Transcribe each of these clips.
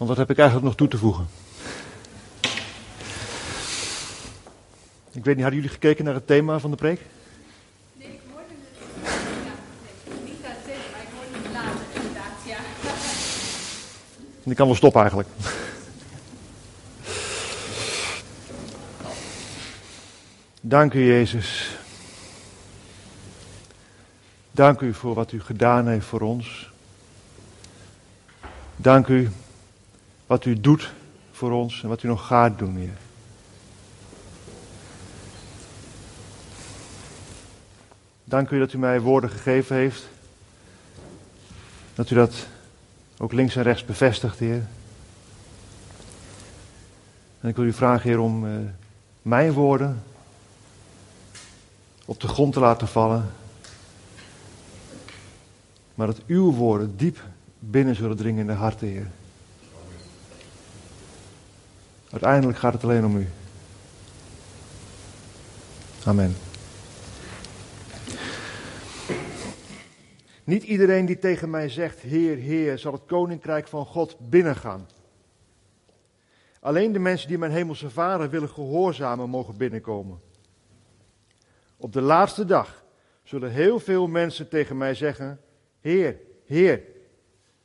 Want wat heb ik eigenlijk nog toe te voegen? Ik weet niet, hadden jullie gekeken naar het thema van de preek? Nee, ik hoorde het. Ja, nee, niet dat thema, maar ik hoorde het later inderdaad, ja. En ik kan wel stoppen eigenlijk. Dank u, Jezus. Dank u voor wat u gedaan heeft voor ons. Dank u wat u doet voor ons en wat u nog gaat doen, Heer. Dank u dat u mij woorden gegeven heeft. Dat u dat ook links en rechts bevestigt, Heer. En ik wil u vragen, Heer, om uh, mijn woorden op de grond te laten vallen. Maar dat uw woorden diep binnen zullen dringen in de harten, Heer. Uiteindelijk gaat het alleen om u. Amen. Niet iedereen die tegen mij zegt, Heer, Heer, zal het koninkrijk van God binnengaan. Alleen de mensen die mijn hemelse Vader willen gehoorzamen, mogen binnenkomen. Op de laatste dag zullen heel veel mensen tegen mij zeggen, Heer, Heer,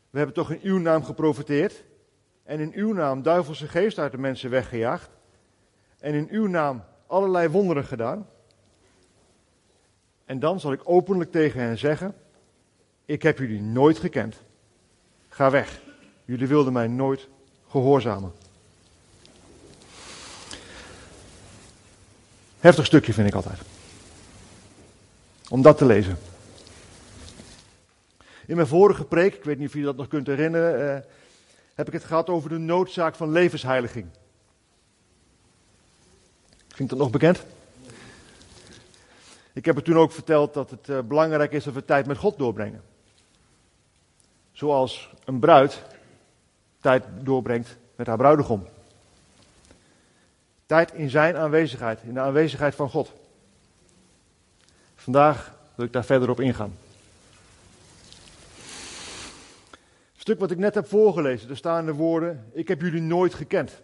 we hebben toch in uw naam geprofiteerd en in uw naam duivelse geest uit de mensen weggejaagd en in uw naam allerlei wonderen gedaan. En dan zal ik openlijk tegen hen zeggen, ik heb jullie nooit gekend. Ga weg. Jullie wilden mij nooit gehoorzamen. Heftig stukje vind ik altijd. Om dat te lezen. In mijn vorige preek, ik weet niet of je dat nog kunt herinneren, eh, heb ik het gehad over de noodzaak van levensheiliging. Vindt dat nog bekend? Ik heb er toen ook verteld dat het uh, belangrijk is dat we tijd met God doorbrengen. Zoals een bruid tijd doorbrengt met haar bruidegom. Tijd in zijn aanwezigheid, in de aanwezigheid van God. Vandaag wil ik daar verder op ingaan. Het stuk wat ik net heb voorgelezen, daar staan de woorden: Ik heb jullie nooit gekend.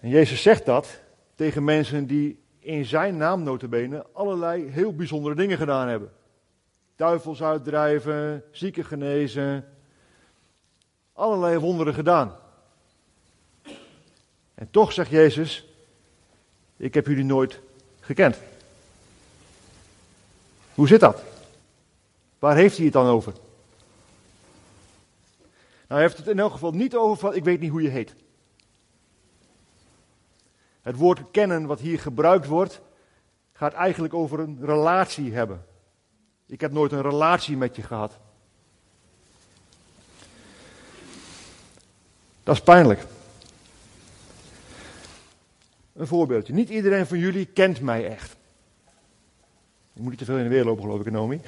En Jezus zegt dat tegen mensen die in zijn naam notabene allerlei heel bijzondere dingen gedaan hebben. Duivels uitdrijven, zieken genezen, allerlei wonderen gedaan. En toch zegt Jezus, ik heb jullie nooit gekend. Hoe zit dat? Waar heeft hij het dan over? Nou, hij heeft het in elk geval niet over van, ik weet niet hoe je heet. Het woord kennen wat hier gebruikt wordt, gaat eigenlijk over een relatie hebben. Ik heb nooit een relatie met je gehad. Dat is pijnlijk. Een voorbeeldje. Niet iedereen van jullie kent mij echt. Ik moet niet te veel in de weer lopen, geloof ik, Nomi.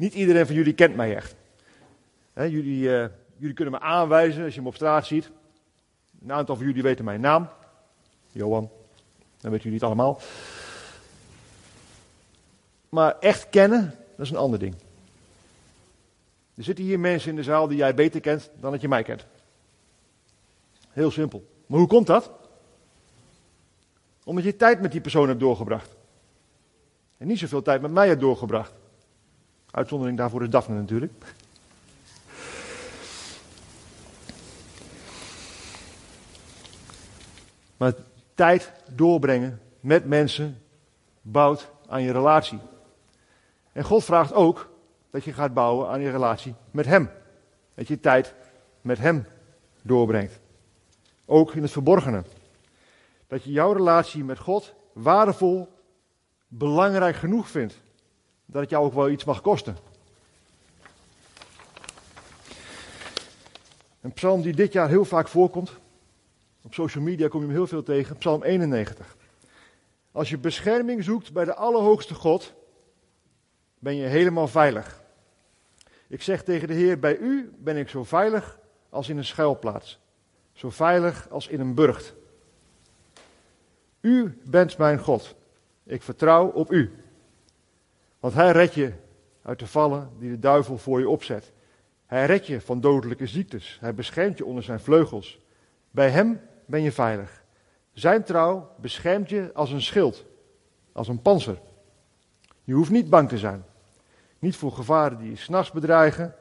Niet iedereen van jullie kent mij echt. jullie, uh, jullie kunnen me aanwijzen als je me op straat ziet. Een aantal van jullie weten mijn naam. Johan. Dan weten jullie het allemaal. Maar echt kennen, dat is een ander ding. Er zitten hier mensen in de zaal die jij beter kent dan dat je mij kent. Heel simpel. Maar hoe komt dat? Omdat je tijd met die persoon hebt doorgebracht. En niet zoveel tijd met mij hebt doorgebracht. Uitzondering daarvoor is Daphne natuurlijk. Maar tijd doorbrengen met mensen bouwt aan je relatie. En God vraagt ook dat je gaat bouwen aan je relatie met Hem. Dat je tijd met Hem doorbrengt. Ook in het verborgene. Dat je jouw relatie met God waardevol, belangrijk genoeg vindt. Dat het jou ook wel iets mag kosten. Een psalm die dit jaar heel vaak voorkomt. Op social media kom je hem heel veel tegen. Psalm 91. Als je bescherming zoekt bij de Allerhoogste God, ben je helemaal veilig. Ik zeg tegen de Heer, bij u ben ik zo veilig als in een schuilplaats. Zo veilig als in een burcht. U bent mijn God. Ik vertrouw op u. Want hij redt je uit de vallen die de duivel voor je opzet. Hij redt je van dodelijke ziektes. Hij beschermt je onder zijn vleugels. Bij hem ben je veilig. Zijn trouw beschermt je als een schild, als een panzer. Je hoeft niet bang te zijn. Niet voor gevaren die je s'nachts bedreigen.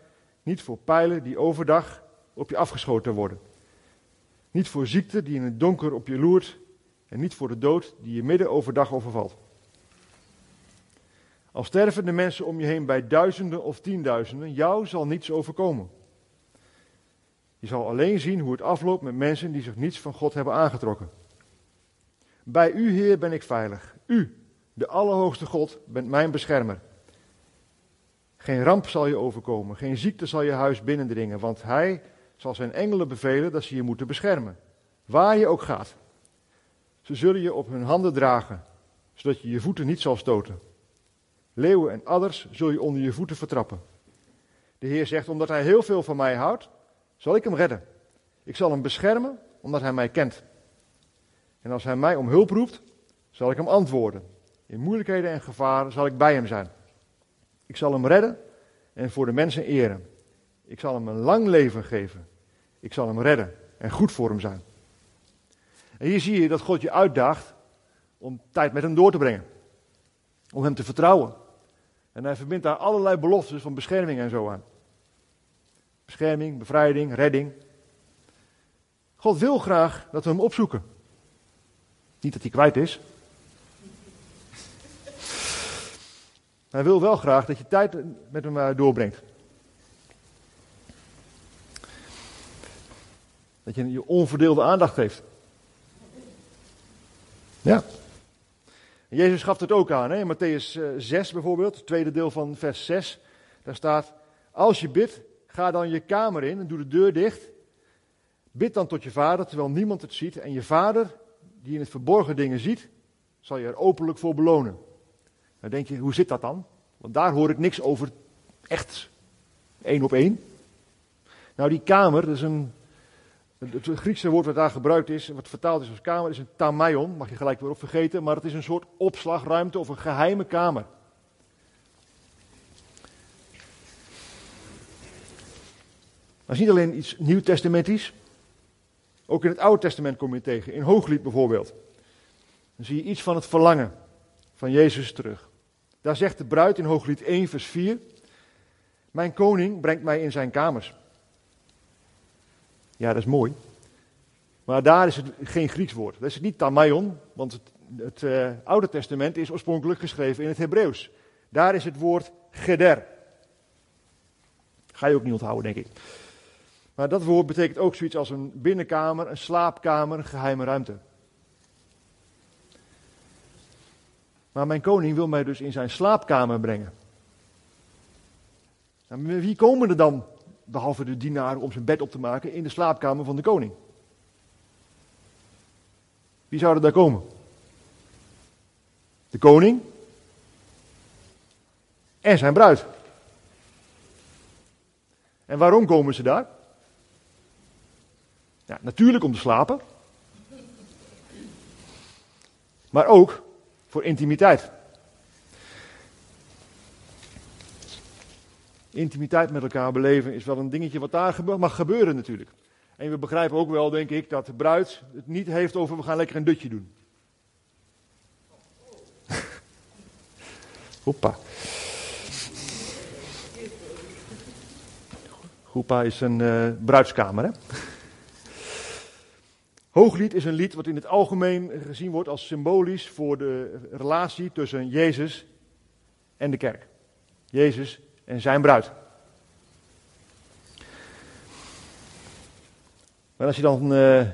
Niet voor pijlen die overdag op je afgeschoten worden. Niet voor ziekte die in het donker op je loert. En niet voor de dood die je midden overdag overvalt. Al sterven de mensen om je heen bij duizenden of tienduizenden, jou zal niets overkomen. Je zal alleen zien hoe het afloopt met mensen die zich niets van God hebben aangetrokken. Bij u, Heer, ben ik veilig. U, de Allerhoogste God, bent mijn beschermer. Geen ramp zal je overkomen, geen ziekte zal je huis binnendringen, want Hij zal zijn engelen bevelen dat ze je moeten beschermen. Waar je ook gaat. Ze zullen je op hun handen dragen, zodat je je voeten niet zal stoten. Leeuwen en adders zul je onder je voeten vertrappen. De Heer zegt, omdat Hij heel veel van mij houdt, zal ik hem redden. Ik zal hem beschermen, omdat Hij mij kent. En als Hij mij om hulp roept, zal ik hem antwoorden. In moeilijkheden en gevaren zal ik bij hem zijn. Ik zal hem redden en voor de mensen eren. Ik zal hem een lang leven geven. Ik zal hem redden en goed voor hem zijn. En hier zie je dat God je uitdaagt om tijd met hem door te brengen. Om hem te vertrouwen. En hij verbindt daar allerlei beloftes van bescherming en zo aan. Bescherming, bevrijding, redding. God wil graag dat we hem opzoeken. Niet dat hij kwijt is. Hij wil wel graag dat je tijd met hem eh, doorbrengt. Dat je je onverdeelde aandacht geeft. Ja. Jezus gaf het ook aan, hè? in Matthäus 6 eh, bijvoorbeeld, tweede deel van vers 6. Daar staat, als je bidt, ga dan je kamer in en doe de deur dicht. Bid dan tot je vader, terwijl niemand het ziet. En je vader, die in het verborgen dingen ziet, zal je er openlijk voor belonen. Dan denk je, hoe zit dat dan? Want daar hoor ik niks over echt één op één. Nou, die kamer, dat is een het Griekse woord wat daar gebruikt is, wat vertaald is als kamer, is een tamaion, mag je gelijk weer op vergeten, maar het is een soort opslagruimte of een geheime kamer. Het is niet alleen iets nieuwtestamentisch, ook in het Oude Testament kom je tegen, in Hooglied bijvoorbeeld. Dan zie je iets van het verlangen van Jezus terug. Daar zegt de bruid in Hooglied 1, vers 4, mijn koning brengt mij in zijn kamers. Ja, dat is mooi. Maar daar is het geen Grieks woord. Dat is niet tamaion, want het, het uh, Oude Testament is oorspronkelijk geschreven in het Hebreeuws. Daar is het woord geder. Ga je ook niet onthouden, denk ik. Maar dat woord betekent ook zoiets als een binnenkamer, een slaapkamer, een geheime ruimte. Maar mijn koning wil mij dus in zijn slaapkamer brengen. En nou, wie komen er dan behalve de dienaren om zijn bed op te maken, in de slaapkamer van de koning. Wie zou er daar komen? De koning en zijn bruid. En waarom komen ze daar? Ja, natuurlijk om te slapen. Maar ook voor intimiteit. Intimiteit met elkaar beleven is wel een dingetje wat daar mag gebeuren natuurlijk. En we begrijpen ook wel, denk ik, dat de bruid het niet heeft over we gaan lekker een dutje doen. Hoppa. Hoepa is een uh, bruidskamer, hè? Hooglied is een lied wat in het algemeen gezien wordt als symbolisch voor de relatie tussen Jezus en de kerk. Jezus en zijn bruid. Maar als je dan uh,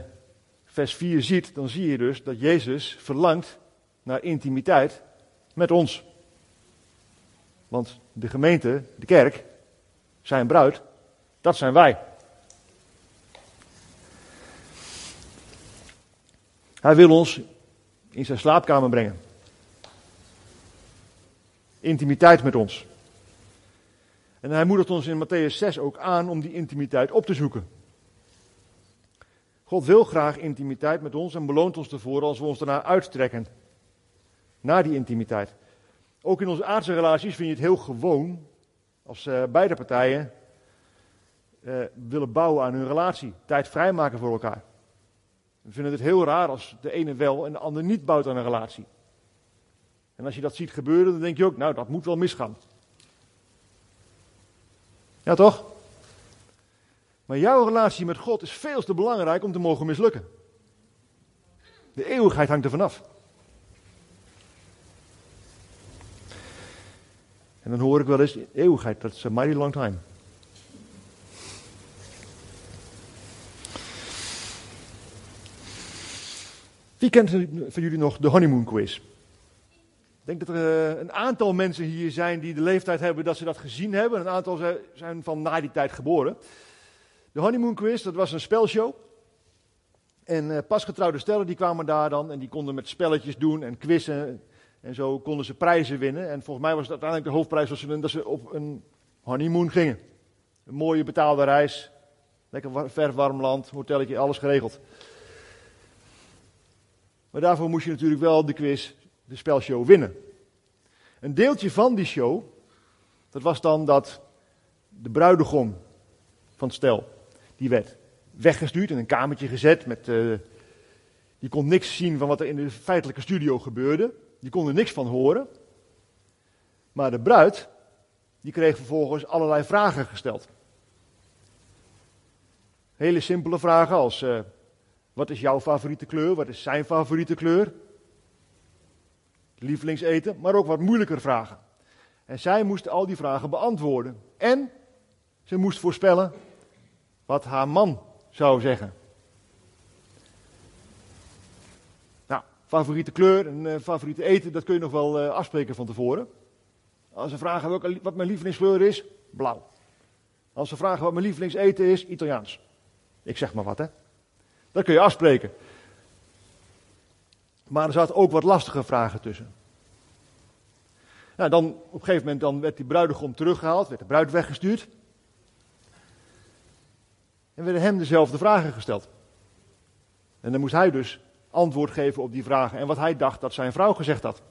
vers 4 ziet, dan zie je dus dat Jezus verlangt naar intimiteit met ons. Want de gemeente, de kerk, zijn bruid, dat zijn wij. Hij wil ons in zijn slaapkamer brengen. Intimiteit met ons. En hij moedigt ons in Matthäus 6 ook aan om die intimiteit op te zoeken. God wil graag intimiteit met ons en beloont ons ervoor als we ons daarna uitstrekken. Naar die intimiteit. Ook in onze aardse relaties vind je het heel gewoon Als eh, beide partijen eh, willen bouwen aan hun relatie, tijd vrijmaken voor elkaar. We vinden het heel raar als de ene wel en de ander niet bouwt aan een relatie. En als je dat ziet gebeuren, dan denk je ook, nou, dat moet wel misgaan. Ja, toch? Maar jouw relatie met God is veel te belangrijk om te mogen mislukken. De eeuwigheid hangt er vanaf. En dan hoor ik wel eens, eeuwigheid, dat is a mighty long time. Wie kent van jullie nog de honeymoon quiz? Ik denk dat er eh, een aantal mensen hier zijn die de leeftijd hebben dat ze dat gezien hebben. Een aantal zijn van na die tijd geboren. De honeymoon quiz, dat was een spelshow. En uh, pasgetrouwde stellen die kwamen daar dan en die konden met spelletjes doen en quizzen. En zo konden ze prijzen winnen. En volgens mij was het uiteindelijk de hoofdprijs was dat ze op een honeymoon gingen. Een mooie betaalde reis. Lekker ver warm land, hotelletje, alles geregeld. Maar daarvoor moest je natuurlijk wel de quiz, de spelshow winnen. Een deeltje van die show, dat was dan dat de bruidegom van het stel, die werd weggestuurd in een kamertje gezet. Met, uh, die kon niks zien van wat er in de feitelijke studio gebeurde. Die kon er niks van horen. Maar de bruid, die kreeg vervolgens allerlei vragen gesteld. Hele simpele vragen als, uh, wat is jouw favoriete kleur? Wat is zijn favoriete kleur? Lievelingseten, maar ook wat moeilijker vragen. En zij moest al die vragen beantwoorden. En ze moest voorspellen wat haar man zou zeggen. Nou, favoriete kleur en uh, favoriete eten, dat kun je nog wel uh, afspreken van tevoren. Als ze vragen wat mijn lievelingskleur is, blauw. Als ze vragen wat mijn lievelingseten is, Italiaans. Ik zeg maar wat, hè. Dat kun je afspreken. Maar er zaten ook wat lastige vragen tussen. Nou, dan op een gegeven moment dan werd die bruidegom teruggehaald, werd de bruid weggestuurd. En werden hem dezelfde vragen gesteld. En dan moest hij dus antwoord geven op die vragen en wat hij dacht dat zijn vrouw gezegd had.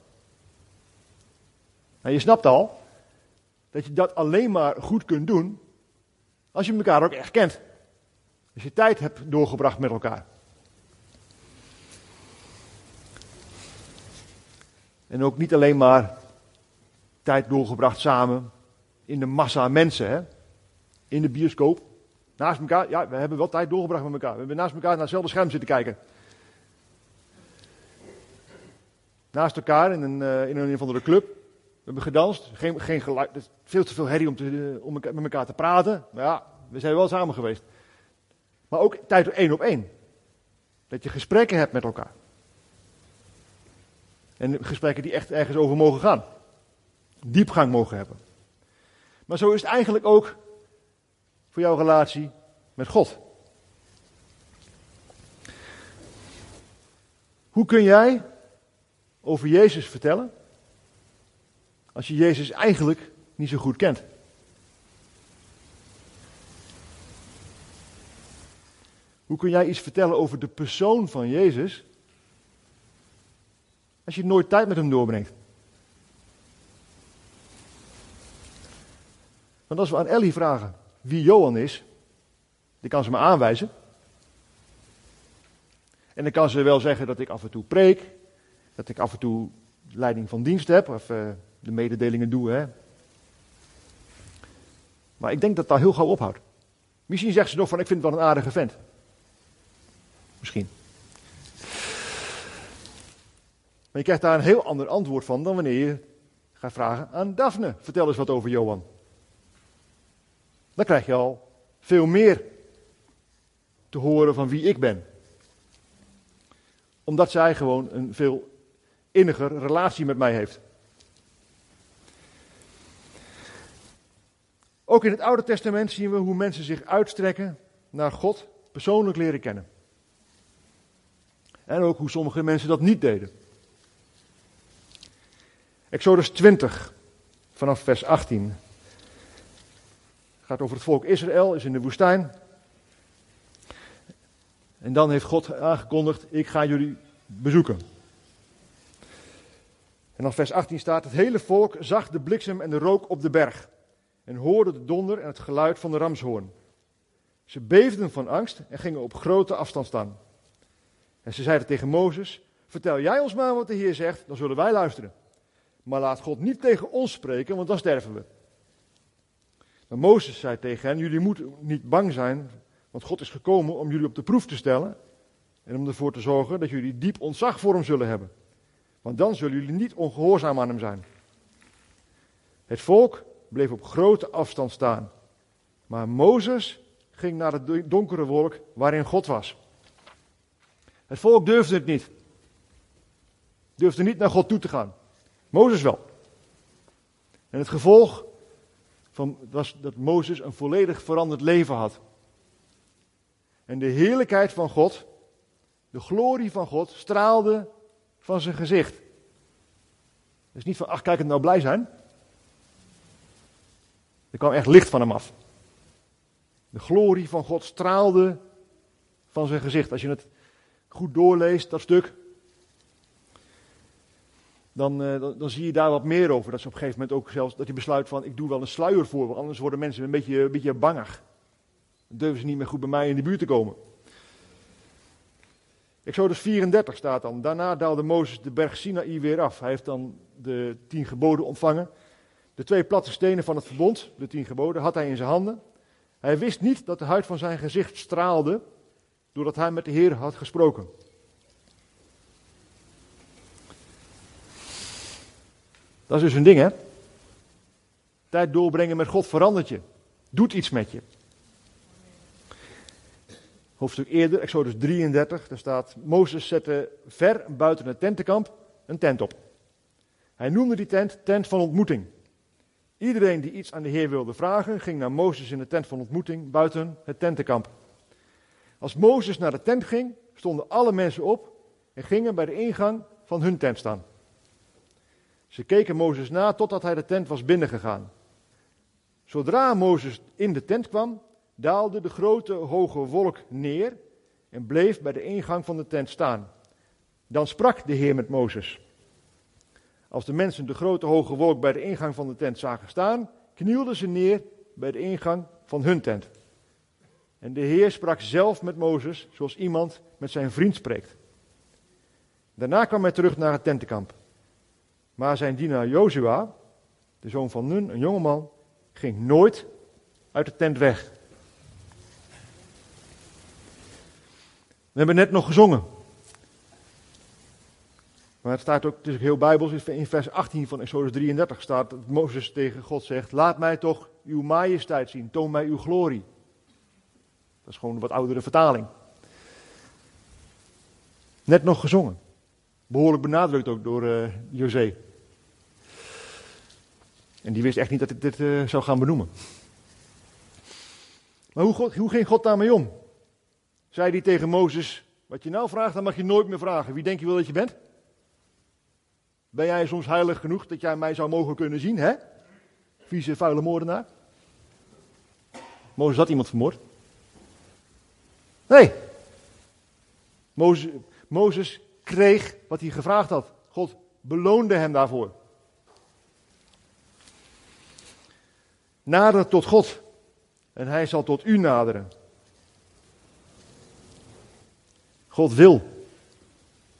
Nou, je snapt al dat je dat alleen maar goed kunt doen als je elkaar ook echt kent. Als je tijd hebt doorgebracht met elkaar. En ook niet alleen maar tijd doorgebracht samen in de massa mensen, hè? in de bioscoop. Naast elkaar, ja, we hebben wel tijd doorgebracht met elkaar. We hebben naast elkaar naar hetzelfde scherm zitten kijken. Naast elkaar in een, uh, in een of andere club. We hebben gedanst. Geen, geen geluid. veel te veel herrie om, te, om met elkaar te praten. Maar ja, we zijn wel samen geweest. Maar ook tijd één op één. Dat je gesprekken hebt met elkaar. En gesprekken die echt ergens over mogen gaan. Diepgang mogen hebben. Maar zo is het eigenlijk ook voor jouw relatie met God. Hoe kun jij over Jezus vertellen als je Jezus eigenlijk niet zo goed kent? Hoe kun jij iets vertellen over de persoon van Jezus als je nooit tijd met hem doorbrengt? Want als we aan Ellie vragen wie Johan is, die kan ze me aanwijzen. En dan kan ze wel zeggen dat ik af en toe preek, dat ik af en toe leiding van dienst heb, of uh, de mededelingen doe. Hè. Maar ik denk dat dat heel gauw ophoudt. Misschien zegt ze nog van ik vind het wel een aardige vent. Misschien. Maar je krijgt daar een heel ander antwoord van dan wanneer je gaat vragen aan Daphne. Vertel eens wat over Johan. Dan krijg je al veel meer te horen van wie ik ben. Omdat zij gewoon een veel inniger relatie met mij heeft. Ook in het Oude Testament zien we hoe mensen zich uitstrekken naar God persoonlijk leren kennen. En ook hoe sommige mensen dat niet deden. Exodus 20, vanaf vers 18. Het gaat over het volk Israël, is in de woestijn. En dan heeft God aangekondigd: Ik ga jullie bezoeken. En dan vers 18 staat: Het hele volk zag de bliksem en de rook op de berg. en hoorden de donder en het geluid van de ramshoorn. Ze beefden van angst en gingen op grote afstand staan. En ze zeiden tegen Mozes: Vertel jij ons maar wat de Heer zegt, dan zullen wij luisteren. Maar laat God niet tegen ons spreken, want dan sterven we. Maar Mozes zei tegen hen: Jullie moeten niet bang zijn, want God is gekomen om jullie op de proef te stellen en om ervoor te zorgen dat jullie diep ontzag voor hem zullen hebben. Want dan zullen jullie niet ongehoorzaam aan hem zijn. Het volk bleef op grote afstand staan. Maar Mozes ging naar de donkere wolk waarin God was. Het volk durfde het niet. Durfde niet naar God toe te gaan. Mozes wel. En het gevolg van, was dat Mozes een volledig veranderd leven had. En de heerlijkheid van God, de glorie van God, straalde van zijn gezicht. Dus niet van, ach kijk het nou blij zijn. Er kwam echt licht van hem af. De glorie van God straalde van zijn gezicht. Als je het goed doorleest, dat stuk, dan, uh, dan, dan, zie je daar wat meer over. Dat ze op een gegeven moment ook zelfs, dat hij besluit van, ik doe wel een sluier voor, want anders worden mensen een beetje, een beetje bangig. Dan durven ze niet meer goed bij mij in de buurt te komen. Exodus 34 staat dan. Daarna daalde Mozes de berg Sinaï weer af. Hij heeft dan de tien geboden ontvangen. De twee platte stenen van het verbond, de tien geboden, had hij in zijn handen. Hij wist niet dat de huid van zijn gezicht straalde, doordat hij met de Heer had gesproken. Dat is dus een ding, hè? Tijd doorbrengen met God verandert je. Doet iets met je. Hoofdstuk eerder, Exodus 33, daar staat: Mozes zette ver buiten het tentenkamp een tent op. Hij noemde die tent tent van ontmoeting. Iedereen die iets aan de Heer wilde vragen, ging naar Mozes in de tent van ontmoeting buiten het tentenkamp. Als Mozes naar de tent ging, stonden alle mensen op en gingen bij de ingang van hun tent staan. Ze keken Mozes na totdat hij de tent was binnengegaan. Zodra Mozes in de tent kwam, daalde de grote hoge wolk neer en bleef bij de ingang van de tent staan. Dan sprak de Heer met Mozes. Als de mensen de grote hoge wolk bij de ingang van de tent zagen staan, knielden ze neer bij de ingang van hun tent. En de Heer sprak zelf met Mozes, zoals iemand met zijn vriend spreekt. Daarna kwam hij terug naar het tentenkamp. Maar zijn dienaar Jozua, de zoon van Nun, een jongeman, ging nooit uit de tent weg. We hebben net nog gezongen. Maar het staat ook, het is heel bijbels, in vers 18 van Exodus 33 staat dat Mozes tegen God zegt, laat mij toch uw majesteit zien, toon mij uw glorie. Dat is gewoon een wat oudere vertaling. Net nog gezongen. Behoorlijk benadrukt ook door uh, José. En die wist echt niet dat ik dit uh, zou gaan benoemen. Maar hoe, hoe ging God daarmee om? Zei hij tegen Mozes, wat je nou vraagt, dan mag je nooit meer vragen. Wie denk je wel dat je bent? Ben jij soms heilig genoeg dat jij mij zou mogen kunnen zien, hè? Vieze, vuile moordenaar. Mozes had iemand vermoord. Nee. Mozes, Mozes kreeg wat hij gevraagd had. God beloonde hem daarvoor. Nader tot God en hij zal tot u naderen. God wil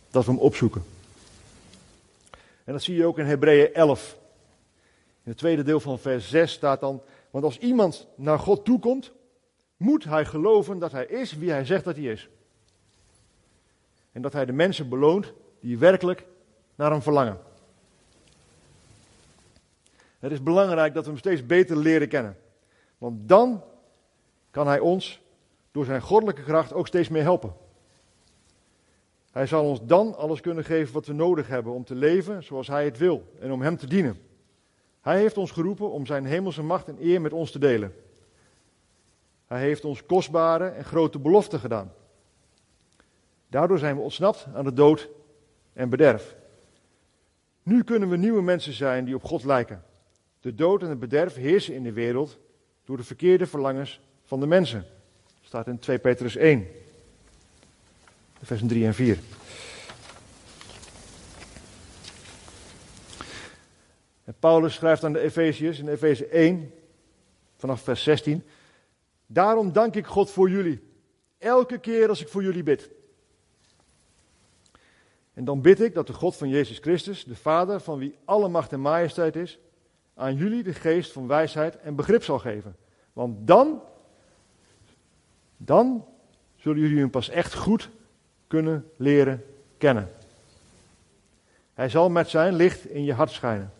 dat we hem opzoeken. En dat zie je ook in Hebreeën 11. In het tweede deel van vers 6 staat dan: Want als iemand naar God toekomt, moet hij geloven dat hij is wie hij zegt dat hij is. En dat hij de mensen beloont die werkelijk naar hem verlangen. Het is belangrijk dat we hem steeds beter leren kennen. Want dan kan hij ons door zijn goddelijke kracht ook steeds meer helpen. Hij zal ons dan alles kunnen geven wat we nodig hebben om te leven zoals Hij het wil en om Hem te dienen. Hij heeft ons geroepen om Zijn hemelse macht en eer met ons te delen. Hij heeft ons kostbare en grote beloften gedaan. Daardoor zijn we ontsnapt aan de dood en bederf. Nu kunnen we nieuwe mensen zijn die op God lijken. De dood en het bederf heersen in de wereld door de verkeerde verlangens van de mensen. Dat staat in 2 Petrus 1 versen 3 en 4. En Paulus schrijft aan de Efeziërs in Efeze 1 vanaf vers 16. Daarom dank ik God voor jullie. Elke keer als ik voor jullie bid. En dan bid ik dat de God van Jezus Christus, de Vader van wie alle macht en majesteit is, aan jullie de geest van wijsheid en begrip zal geven. Want dan, dan zullen jullie hem pas echt goed kunnen leren kennen. Hij zal met zijn licht in je hart schijnen.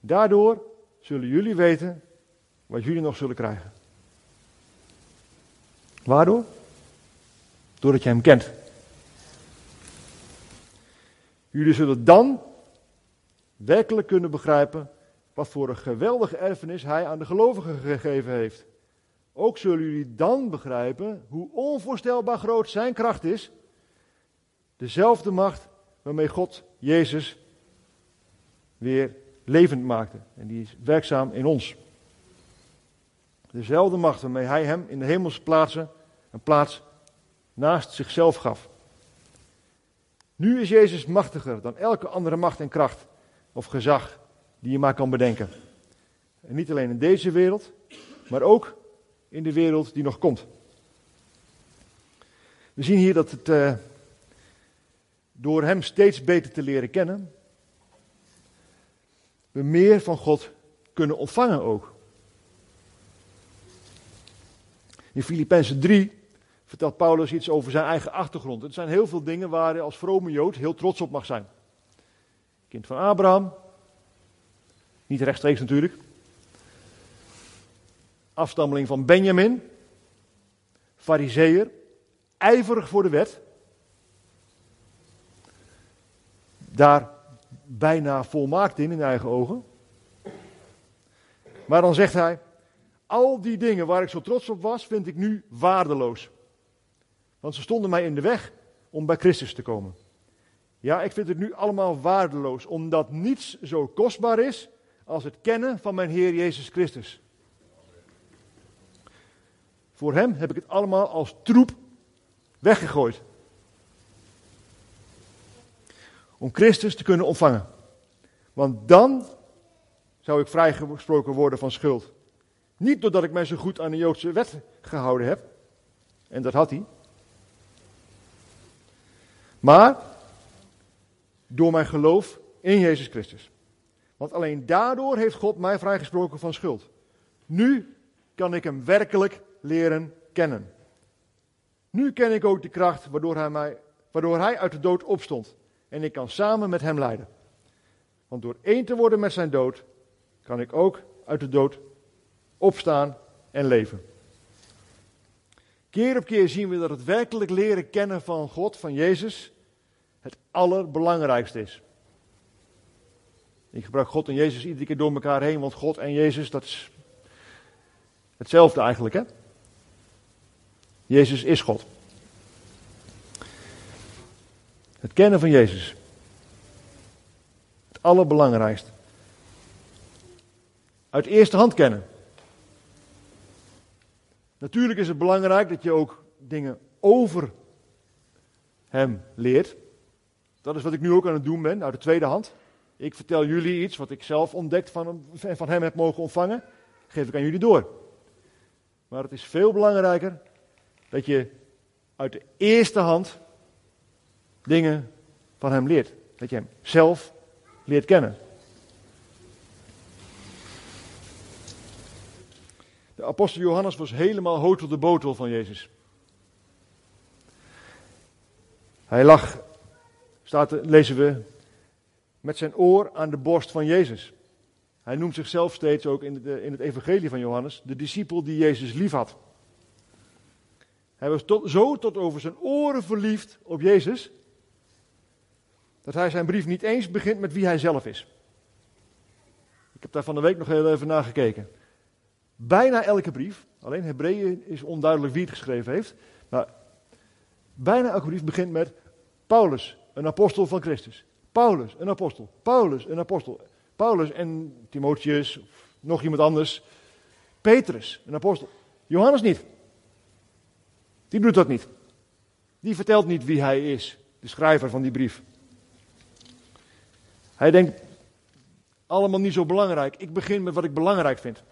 Daardoor zullen jullie weten wat jullie nog zullen krijgen. Waardoor? Doordat je hem kent. Jullie zullen dan werkelijk kunnen begrijpen wat voor een geweldige erfenis hij aan de gelovigen gegeven heeft. Ook zullen jullie dan begrijpen hoe onvoorstelbaar groot zijn kracht is. Dezelfde macht waarmee God Jezus weer levend maakte. En die is werkzaam in ons. Dezelfde macht waarmee hij hem in de hemelse plaatsen een plaats naast zichzelf gaf. Nu is Jezus machtiger dan elke andere macht en kracht of gezag die je maar kan bedenken. En niet alleen in deze wereld, maar ook in de wereld die nog komt. We zien hier dat het uh, door Hem steeds beter te leren kennen, we meer van God kunnen ontvangen ook. In Filippenzen 3 vertelt Paulus iets over zijn eigen achtergrond. Het zijn heel veel dingen waar hij als vrome Jood heel trots op mag zijn. Kind van Abraham, niet rechtstreeks natuurlijk. Afstammeling van Benjamin, fariseer, ijverig voor de wet. Daar bijna volmaakt in, in eigen ogen. Maar dan zegt hij, al die dingen waar ik zo trots op was, vind ik nu waardeloos. Want ze stonden mij in de weg om bij Christus te komen. Ja, ik vind het nu allemaal waardeloos, omdat niets zo kostbaar is als het kennen van mijn Heer Jezus Christus. Voor Hem heb ik het allemaal als troep weggegooid. Om Christus te kunnen ontvangen. Want dan zou ik vrijgesproken worden van schuld. Niet doordat ik mij zo goed aan de Joodse wet gehouden heb. En dat had hij. Maar door mijn geloof in Jezus Christus. Want alleen daardoor heeft God mij vrijgesproken van schuld. Nu kan ik hem werkelijk leren kennen. Nu ken ik ook de kracht waardoor hij, mij, waardoor hij uit de dood opstond. En ik kan samen met hem lijden. Want door één te worden met zijn dood, kan ik ook uit de dood opstaan en leven. Keer op keer zien we dat het werkelijk leren kennen van God, van Jezus, het allerbelangrijkste is. Ik gebruik God en Jezus iedere keer door elkaar heen, want God en Jezus, dat is hetzelfde eigenlijk, hè? Jezus is God. Het kennen van Jezus. Het allerbelangrijkste. Uit eerste hand kennen. Natuurlijk is het belangrijk dat je ook dingen over hem leert. Dat is wat ik nu ook aan het doen ben, uit de tweede hand. Ik vertel jullie iets wat ik zelf ontdekt van van hem heb mogen ontvangen. Geef ik aan jullie door. Maar het is veel belangrijker dat je uit de eerste hand dingen van hem leert. Dat je hem zelf leert kennen. De apostel Johannes was helemaal hotel de botel van Jezus. Hij lag, staat, lezen we, met zijn oor aan de borst van Jezus. Hij noemt zichzelf steeds ook in, de, in het evangelie van Johannes de discipel die Jezus lief had. Hij was tot, zo tot over zijn oren verliefd op Jezus, dat hij zijn brief niet eens begint met wie hij zelf is. Ik heb daar van de week nog heel even naar gekeken. Bijna elke brief, alleen Hebreeën is onduidelijk wie het geschreven heeft, maar bijna elke brief begint met Paulus, een apostel van Christus. Paulus, een apostel. Paulus, een apostel. Paulus en Timotheus, nog iemand anders. Petrus, een apostel. Johannes niet. Die doet dat niet. Die vertelt niet wie hij is, de schrijver van die brief. Hij denkt, allemaal niet zo belangrijk. Ik begin met wat ik belangrijk vind.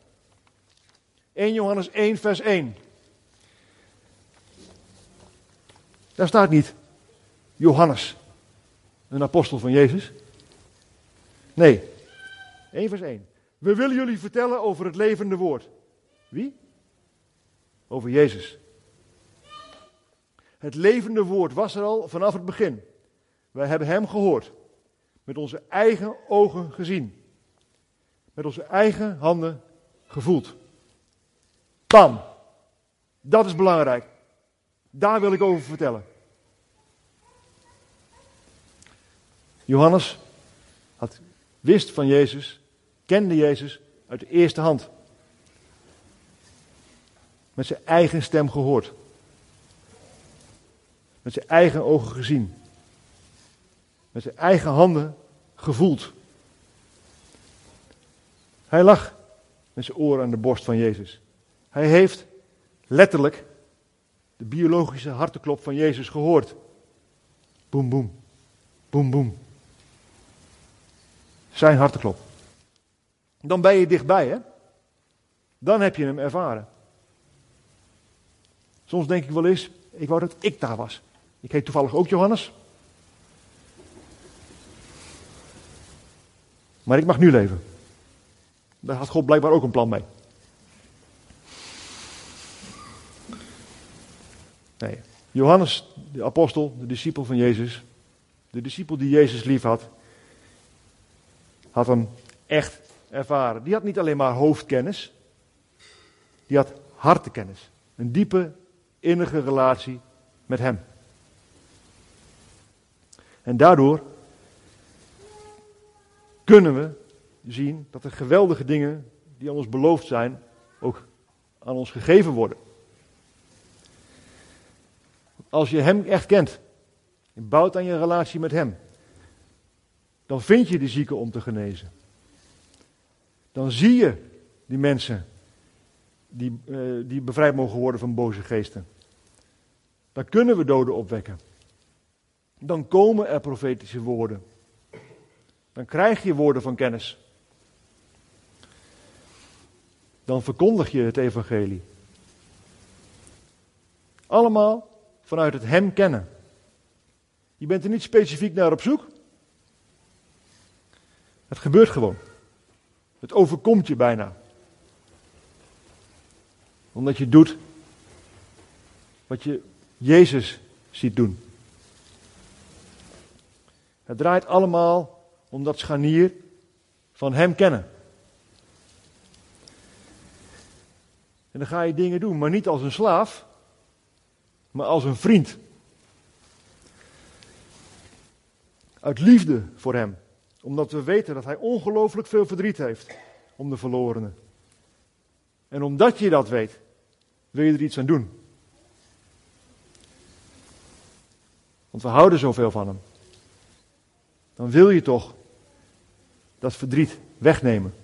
1 Johannes 1, vers 1. Daar staat niet Johannes, een apostel van Jezus. Nee, 1 vers 1. We willen jullie vertellen over het levende woord. Wie? Over Jezus. Het levende woord was er al vanaf het begin. Wij hebben hem gehoord. Met onze eigen ogen gezien. Met onze eigen handen gevoeld. Bam. Dat is belangrijk. Daar wil ik over vertellen. Johannes had, wist van Jezus, kende Jezus uit de eerste hand. Met zijn eigen stem gehoord. Met zijn eigen ogen gezien. Met zijn eigen handen gevoeld. Hij lag met zijn oren aan de borst van Jezus. Hij heeft letterlijk de biologische hartenklop van Jezus gehoord. Boem, boem. Boem, boem. Zijn hartenklop. Dan ben je dichtbij, hè? Dan heb je hem ervaren. Soms denk ik wel eens, ik wou dat ik daar was. Ik heet toevallig ook Johannes. Maar ik mag nu leven. Daar had God blijkbaar ook een plan mee. Nee. Johannes, de apostel, de discipel van Jezus, de discipel die Jezus lief had, had hem echt ervaren. Die had niet alleen maar hoofdkennis, die had hartekennis. Een diepe, innige relatie met hem. En daardoor kunnen we zien dat de geweldige dingen die aan ons beloofd zijn, ook aan ons gegeven worden. Als je Hem echt kent, je bouwt aan je relatie met Hem, dan vind je de zieken om te genezen. Dan zie je die mensen die, uh, die bevrijd mogen worden van boze geesten. Dan kunnen we doden opwekken. Dan komen er profetische woorden. Dan krijg je woorden van kennis. Dan verkondig je het evangelie. Allemaal vanuit het Hem kennen. Je bent er niet specifiek naar op zoek. Het gebeurt gewoon. Het overkomt je bijna. Omdat je doet wat je Jezus ziet doen. Het draait allemaal om dat scharnier van Hem kennen. En dan ga je dingen doen, maar niet als een slaaf, maar als een vriend. Uit liefde voor Hem. Omdat we weten dat Hij ongelooflijk veel verdriet heeft om de verlorenen. En omdat je dat weet, wil je er iets aan doen. Want we houden zoveel van Hem. Dan wil je toch dat verdriet wegnemen.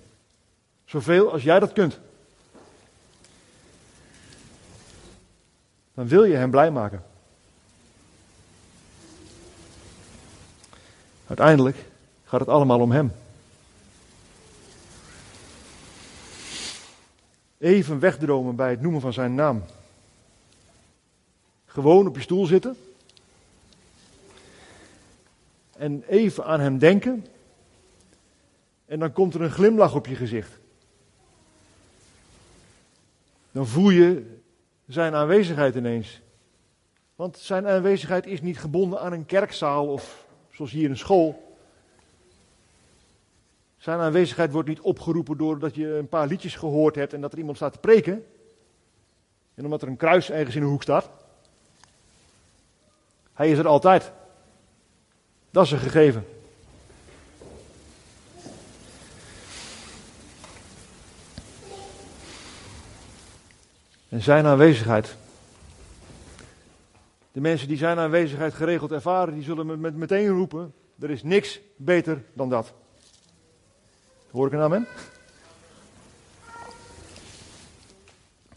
Zoveel als jij dat kunt. Dan wil je hem blij maken. Uiteindelijk gaat het allemaal om hem. Even wegdromen bij het noemen van zijn naam. Gewoon op je stoel zitten. En even aan hem denken. En dan komt er een glimlach op je gezicht. Dan voel je zijn aanwezigheid ineens. Want zijn aanwezigheid is niet gebonden aan een kerkzaal of zoals hier een school. Zijn aanwezigheid wordt niet opgeroepen doordat je een paar liedjes gehoord hebt en dat er iemand staat te preken. En omdat er een kruis ergens in de hoek staat. Hij is er altijd. Dat is een gegeven. En zijn aanwezigheid. De mensen die zijn aanwezigheid geregeld ervaren, die zullen met meteen roepen: er is niks beter dan dat. Hoor ik een amen?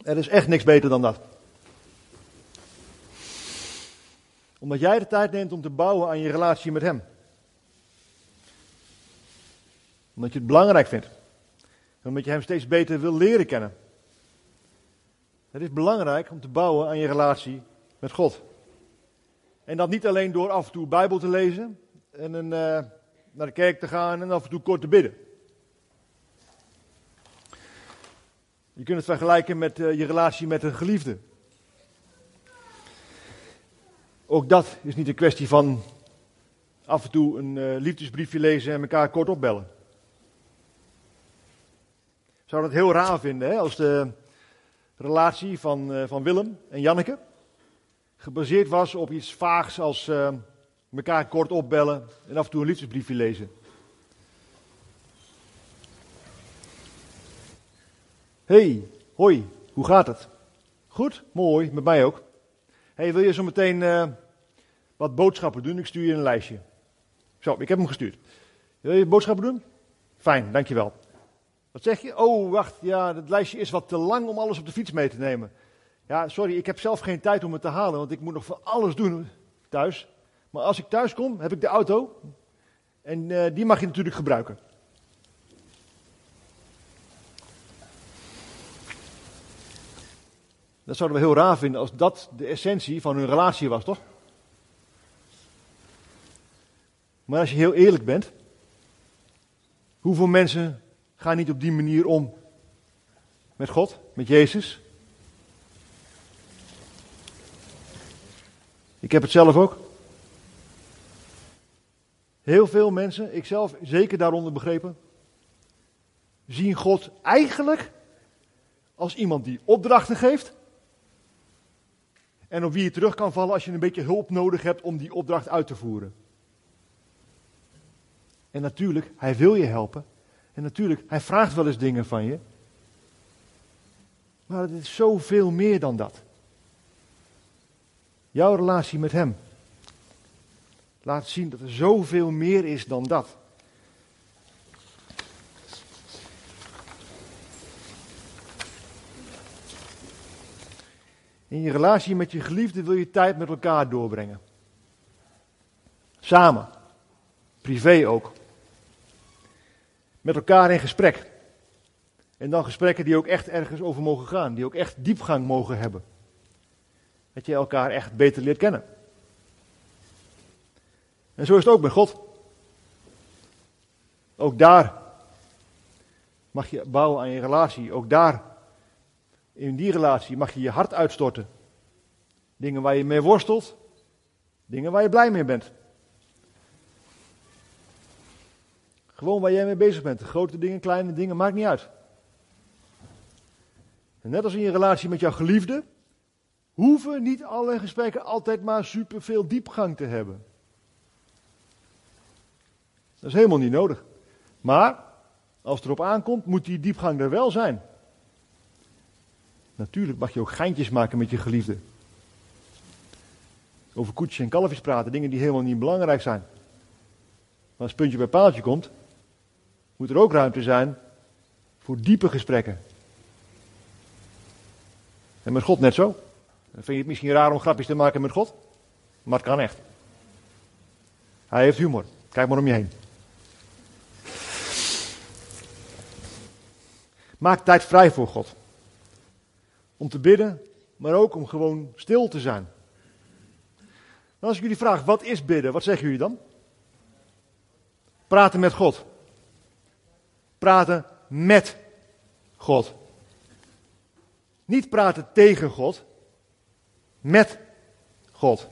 Er is echt niks beter dan dat. Omdat jij de tijd neemt om te bouwen aan je relatie met Hem. Omdat je het belangrijk vindt. Omdat je Hem steeds beter wil leren kennen. Het is belangrijk om te bouwen aan je relatie met God. En dat niet alleen door af en toe Bijbel te lezen en een, eh, naar de kerk te gaan en af en toe kort te bidden. Je kunt het vergelijken met eh, je relatie met een geliefde. Ook dat is niet een kwestie van af en toe een eh, liefdesbriefje lezen en elkaar kort opbellen. Ik zou dat heel raar vinden hè, als de relatie van, eh, van Willem en Janneke gebaseerd was op iets vaags als eh, elkaar kort opbellen en af en toe een liefdesbriefje lezen. Hey, hoi, hoe gaat het? Goed, mooi, met mij ook. Hey, wil je zo meteen eh, wat boodschappen doen? Ik stuur je een lijstje. Zo, ik heb hem gestuurd. Wil je boodschappen doen? Fijn, dankjewel. Wat zeg je? Oh, wacht, ja, het lijstje is wat te lang om alles op de fiets mee te nemen. Ja, sorry, ik heb zelf geen tijd om het te halen, want ik moet nog van alles doen thuis. Maar als ik thuis kom, heb ik de auto. En eh, die mag je natuurlijk gebruiken. Dat zouden we heel raar vinden als dat de essentie van hun relatie was, toch? Maar als je heel eerlijk bent, hoeveel mensen gaan niet op die manier om met God, met Jezus? Ik heb het zelf ook. Heel veel mensen, ikzelf zeker daaronder begrepen, zien God eigenlijk als iemand die opdrachten geeft. En op wie je terug kan vallen als je een beetje hulp nodig hebt om die opdracht uit te voeren. En natuurlijk, hij wil je helpen. En natuurlijk, hij vraagt wel eens dingen van je. Maar het is zoveel meer dan dat. Jouw relatie met hem laat zien dat er zoveel meer is dan dat. In je relatie met je geliefde wil je tijd met elkaar doorbrengen. Samen. Privé ook. Met elkaar in gesprek. En dan gesprekken die ook echt ergens over mogen gaan. Die ook echt diepgang mogen hebben. Dat je elkaar echt beter leert kennen. En zo is het ook met God. Ook daar mag je bouwen aan je relatie. Ook daar, in die relatie, mag je je hart uitstorten. Dingen waar je mee worstelt. Dingen waar je blij mee bent. Gewoon waar jij mee bezig bent. Grote dingen, kleine dingen, maakt niet uit. Net als in je relatie met jouw geliefde, hoeven niet alle gesprekken altijd maar superveel diepgang te hebben. Dat is helemaal niet nodig. Maar, als het erop aankomt, moet die diepgang er wel zijn. Natuurlijk mag je ook geintjes maken met je geliefde. Over koetjes en kalfjes praten, dingen die helemaal niet belangrijk zijn. Maar als puntje bij paaltje komt, moet er ook ruimte zijn voor diepe gesprekken. En met God net zo. Dan vind je het misschien raar om grapjes te maken met God, maar het kan echt. Hij heeft humor. Kijk maar om je heen. Maak tijd vrij voor God. Om te bidden, maar ook om gewoon stil te zijn. als ik jullie vraag, wat is bidden? Wat zeggen jullie dan? Praten met God. Praten met God. Niet praten tegen God, met God.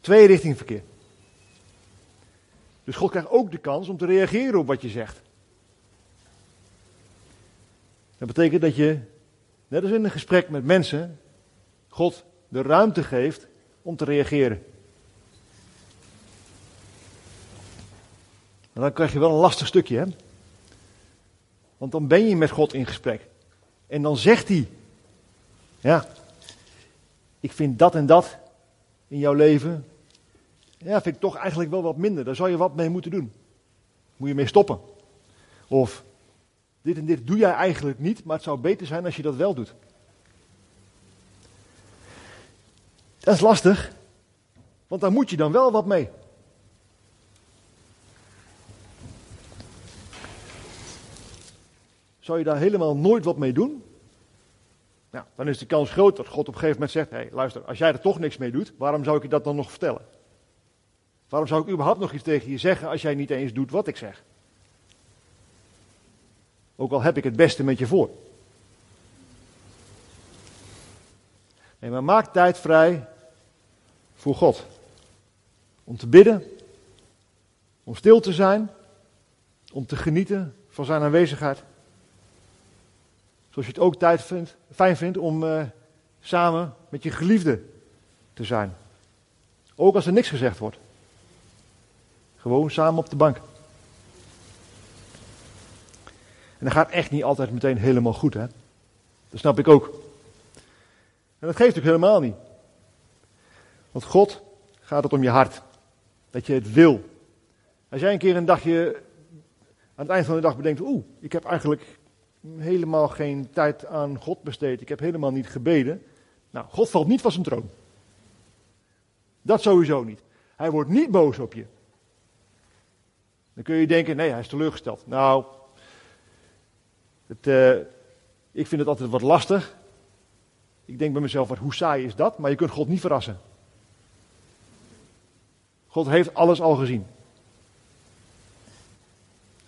Twee richting verkeer. Dus God krijgt ook de kans om te reageren op wat je zegt. Dat betekent dat je, net als in een gesprek met mensen, God de ruimte geeft om te reageren. En dan krijg je wel een lastig stukje, hè? Want dan ben je met God in gesprek. En dan zegt hij, ja, ik vind dat en dat in jouw leven, ja, vind ik toch eigenlijk wel wat minder. Daar zou je wat mee moeten doen. Moet je mee stoppen. Of, dit en dit doe jij eigenlijk niet, maar het zou beter zijn als je dat wel doet. Dat is lastig, want daar moet je dan wel wat mee. Zou je daar helemaal nooit wat mee doen? Nou, dan is de kans groot dat God op een gegeven moment zegt: Hé, hey, luister, als jij er toch niks mee doet, waarom zou ik je dat dan nog vertellen? Waarom zou ik überhaupt nog iets tegen je zeggen als jij niet eens doet wat ik zeg? Ook al heb ik het beste met je voor. Nee, maar maak tijd vrij voor God. Om te bidden, om stil te zijn, om te genieten van zijn aanwezigheid. Zoals je het ook tijd vindt, fijn vindt om uh, samen met je geliefde te zijn. Ook als er niks gezegd wordt. Gewoon samen op de bank. En dat gaat echt niet altijd meteen helemaal goed, hè? Dat snap ik ook. En dat geeft ook helemaal niet. Want God gaat het om je hart. Dat je het wil. Als jij een keer een dagje aan het eind van de dag bedenkt, oeh, ik heb eigenlijk helemaal geen tijd aan God besteed. Ik heb helemaal niet gebeden. Nou, God valt niet van zijn troon. Dat sowieso niet. Hij wordt niet boos op je. Dan kun je denken, nee, hij is teleurgesteld. Nou, het, uh, ik vind het altijd wat lastig. Ik denk bij mezelf, wat, hoe saai is dat? Maar je kunt God niet verrassen. God heeft alles al gezien.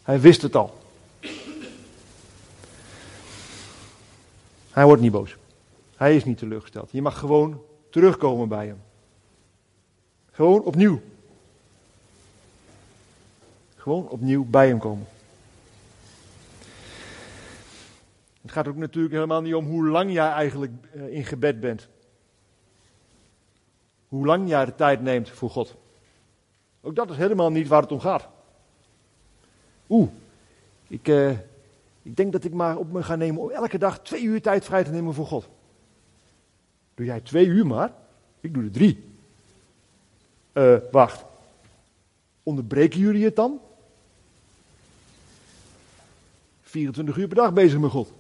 Hij wist het al. Hij wordt niet boos. Hij is niet teleurgesteld. Je mag gewoon terugkomen bij hem. Gewoon opnieuw. Gewoon opnieuw bij hem komen. Het gaat ook natuurlijk helemaal niet om hoe lang jij eigenlijk eh, in gebed bent. Hoe lang jij de tijd neemt voor God. Ook dat is helemaal niet waar het om gaat. Oeh, ik, uh, ik denk dat ik maar op me ga nemen om elke dag twee uur tijd vrij te nemen voor God. Doe jij twee uur maar? Ik doe er drie. Uh, wacht. Onderbreken jullie het dan? 24 uur per dag bezig met God.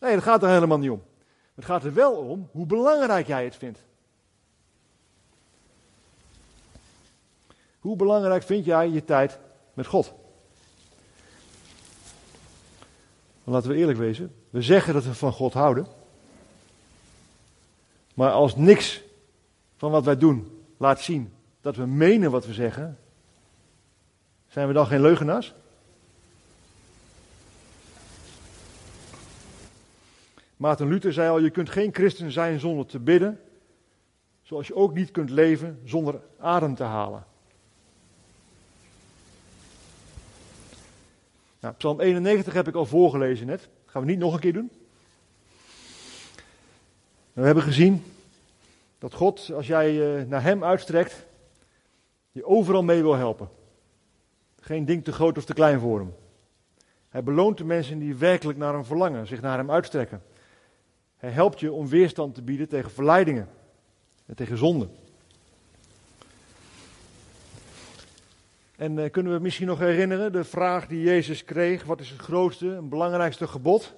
Nee, dat gaat er helemaal niet om. Het gaat er wel om hoe belangrijk jij het vindt. Hoe belangrijk vind jij je tijd met God? Laten we eerlijk wezen. We zeggen dat we van God houden. Maar als niks van wat wij doen laat zien dat we menen wat we zeggen, zijn we dan geen leugenaars? Maarten Luther zei al: Je kunt geen christen zijn zonder te bidden, zoals je ook niet kunt leven zonder adem te halen. Nou, Psalm 91 heb ik al voorgelezen net. gaan we niet nog een keer doen. We hebben gezien dat God, als jij uh, naar Hem uitstrekt, je overal mee wil helpen. Geen ding te groot of te klein voor Hem. Hij beloont de mensen die werkelijk naar Hem verlangen, zich naar Hem uitstrekken. Hij helpt je om weerstand te bieden tegen verleidingen en tegen zonden. En uh, kunnen we misschien nog herinneren de vraag die Jezus kreeg: wat is het grootste en belangrijkste gebod?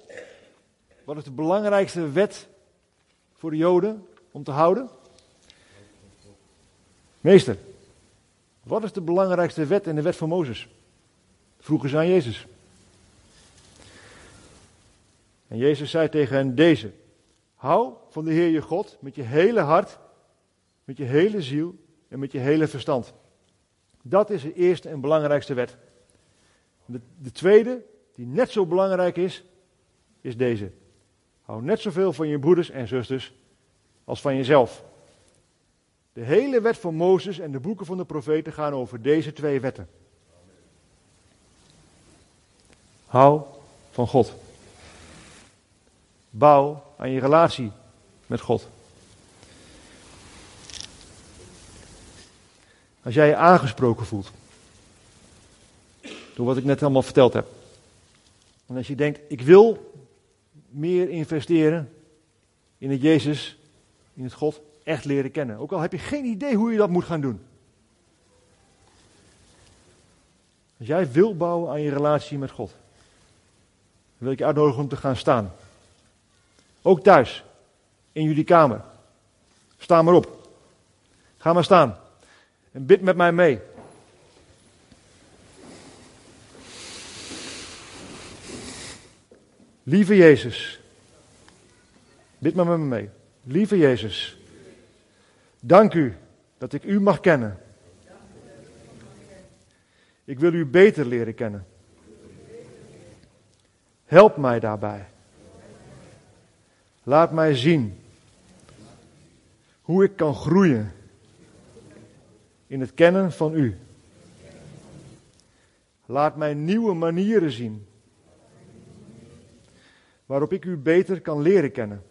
Wat is de belangrijkste wet voor de Joden om te houden? Meester, wat is de belangrijkste wet in de wet van Mozes? Vroegen ze aan Jezus. En Jezus zei tegen hen deze: Hou van de Heer je God met je hele hart, met je hele ziel en met je hele verstand. Dat is de eerste en belangrijkste wet. De, de tweede, die net zo belangrijk is, is deze. Hou net zoveel van je broeders en zusters als van jezelf. De hele wet van Mozes en de boeken van de profeten gaan over deze twee wetten. Hou van God. Bouw aan je relatie met God. Als jij je aangesproken voelt. Door wat ik net allemaal verteld heb. En als je denkt, ik wil meer investeren in het Jezus, in het God, echt leren kennen. Ook al heb je geen idee hoe je dat moet gaan doen. Als jij wil bouwen aan je relatie met God, dan wil ik je uitnodigen om te gaan staan. Ook thuis, in jullie kamer. Sta maar op. Ga maar staan. En bid met mij mee. Lieve Jezus, bid maar met me mee. Lieve Jezus, dank u dat ik u mag kennen. Ik wil u beter leren kennen. Help mij daarbij. Laat mij zien hoe ik kan groeien in het kennen van u. Laat mij nieuwe manieren zien waarop ik u beter kan leren kennen.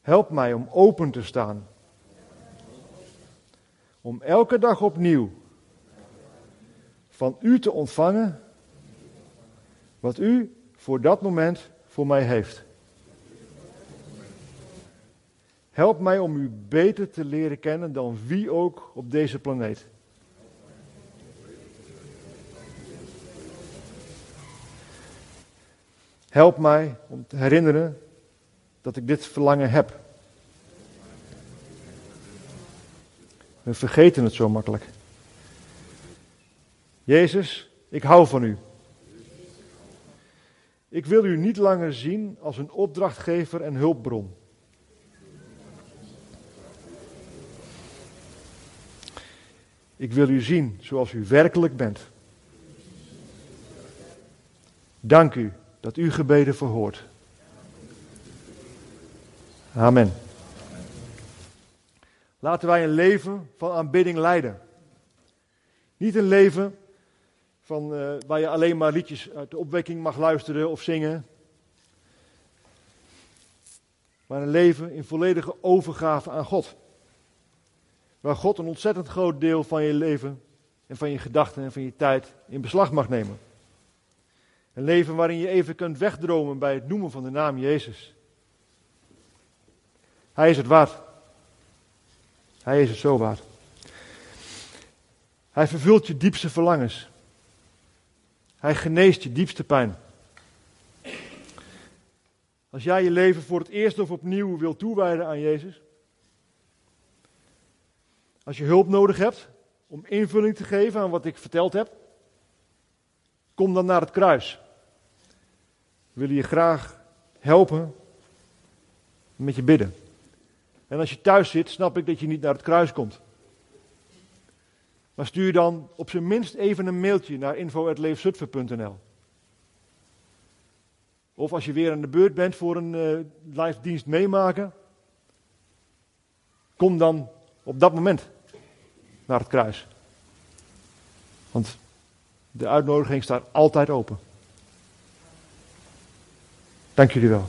Help mij om open te staan. Om elke dag opnieuw van u te ontvangen wat u voor dat moment voor mij heeft. Help mij om u beter te leren kennen dan wie ook op deze planeet. Help mij om te herinneren dat ik dit verlangen heb. We vergeten het zo makkelijk. Jezus, ik hou van u. Ik wil u niet langer zien als een opdrachtgever en hulpbron. Ik wil u zien zoals u werkelijk bent. Dank u dat u gebeden verhoort. Amen. Laten wij een leven van aanbidding leiden. Niet een leven van, uh, waar je alleen maar liedjes uit de opwekking mag luisteren of zingen. Maar een leven in volledige overgave aan God. Waar God een ontzettend groot deel van je leven en van je gedachten en van je tijd in beslag mag nemen. Een leven waarin je even kunt wegdromen bij het noemen van de naam Jezus. Hij is het waard. Hij is het zo waard. Hij vervult je diepste verlangens. Hij geneest je diepste pijn. Als jij je leven voor het eerst of opnieuw wil toewijden aan Jezus. Als je hulp nodig hebt om invulling te geven aan wat ik verteld heb. Kom dan naar het kruis. We willen je graag helpen met je bidden. En als je thuis zit, snap ik dat je niet naar het kruis komt. Maar stuur dan op zijn minst even een mailtje naar info.leefzutver.nl. Of als je weer aan de beurt bent voor een uh, live dienst meemaken, kom dan op dat moment naar het kruis. Want de uitnodiging staat altijd open. Dank jullie wel.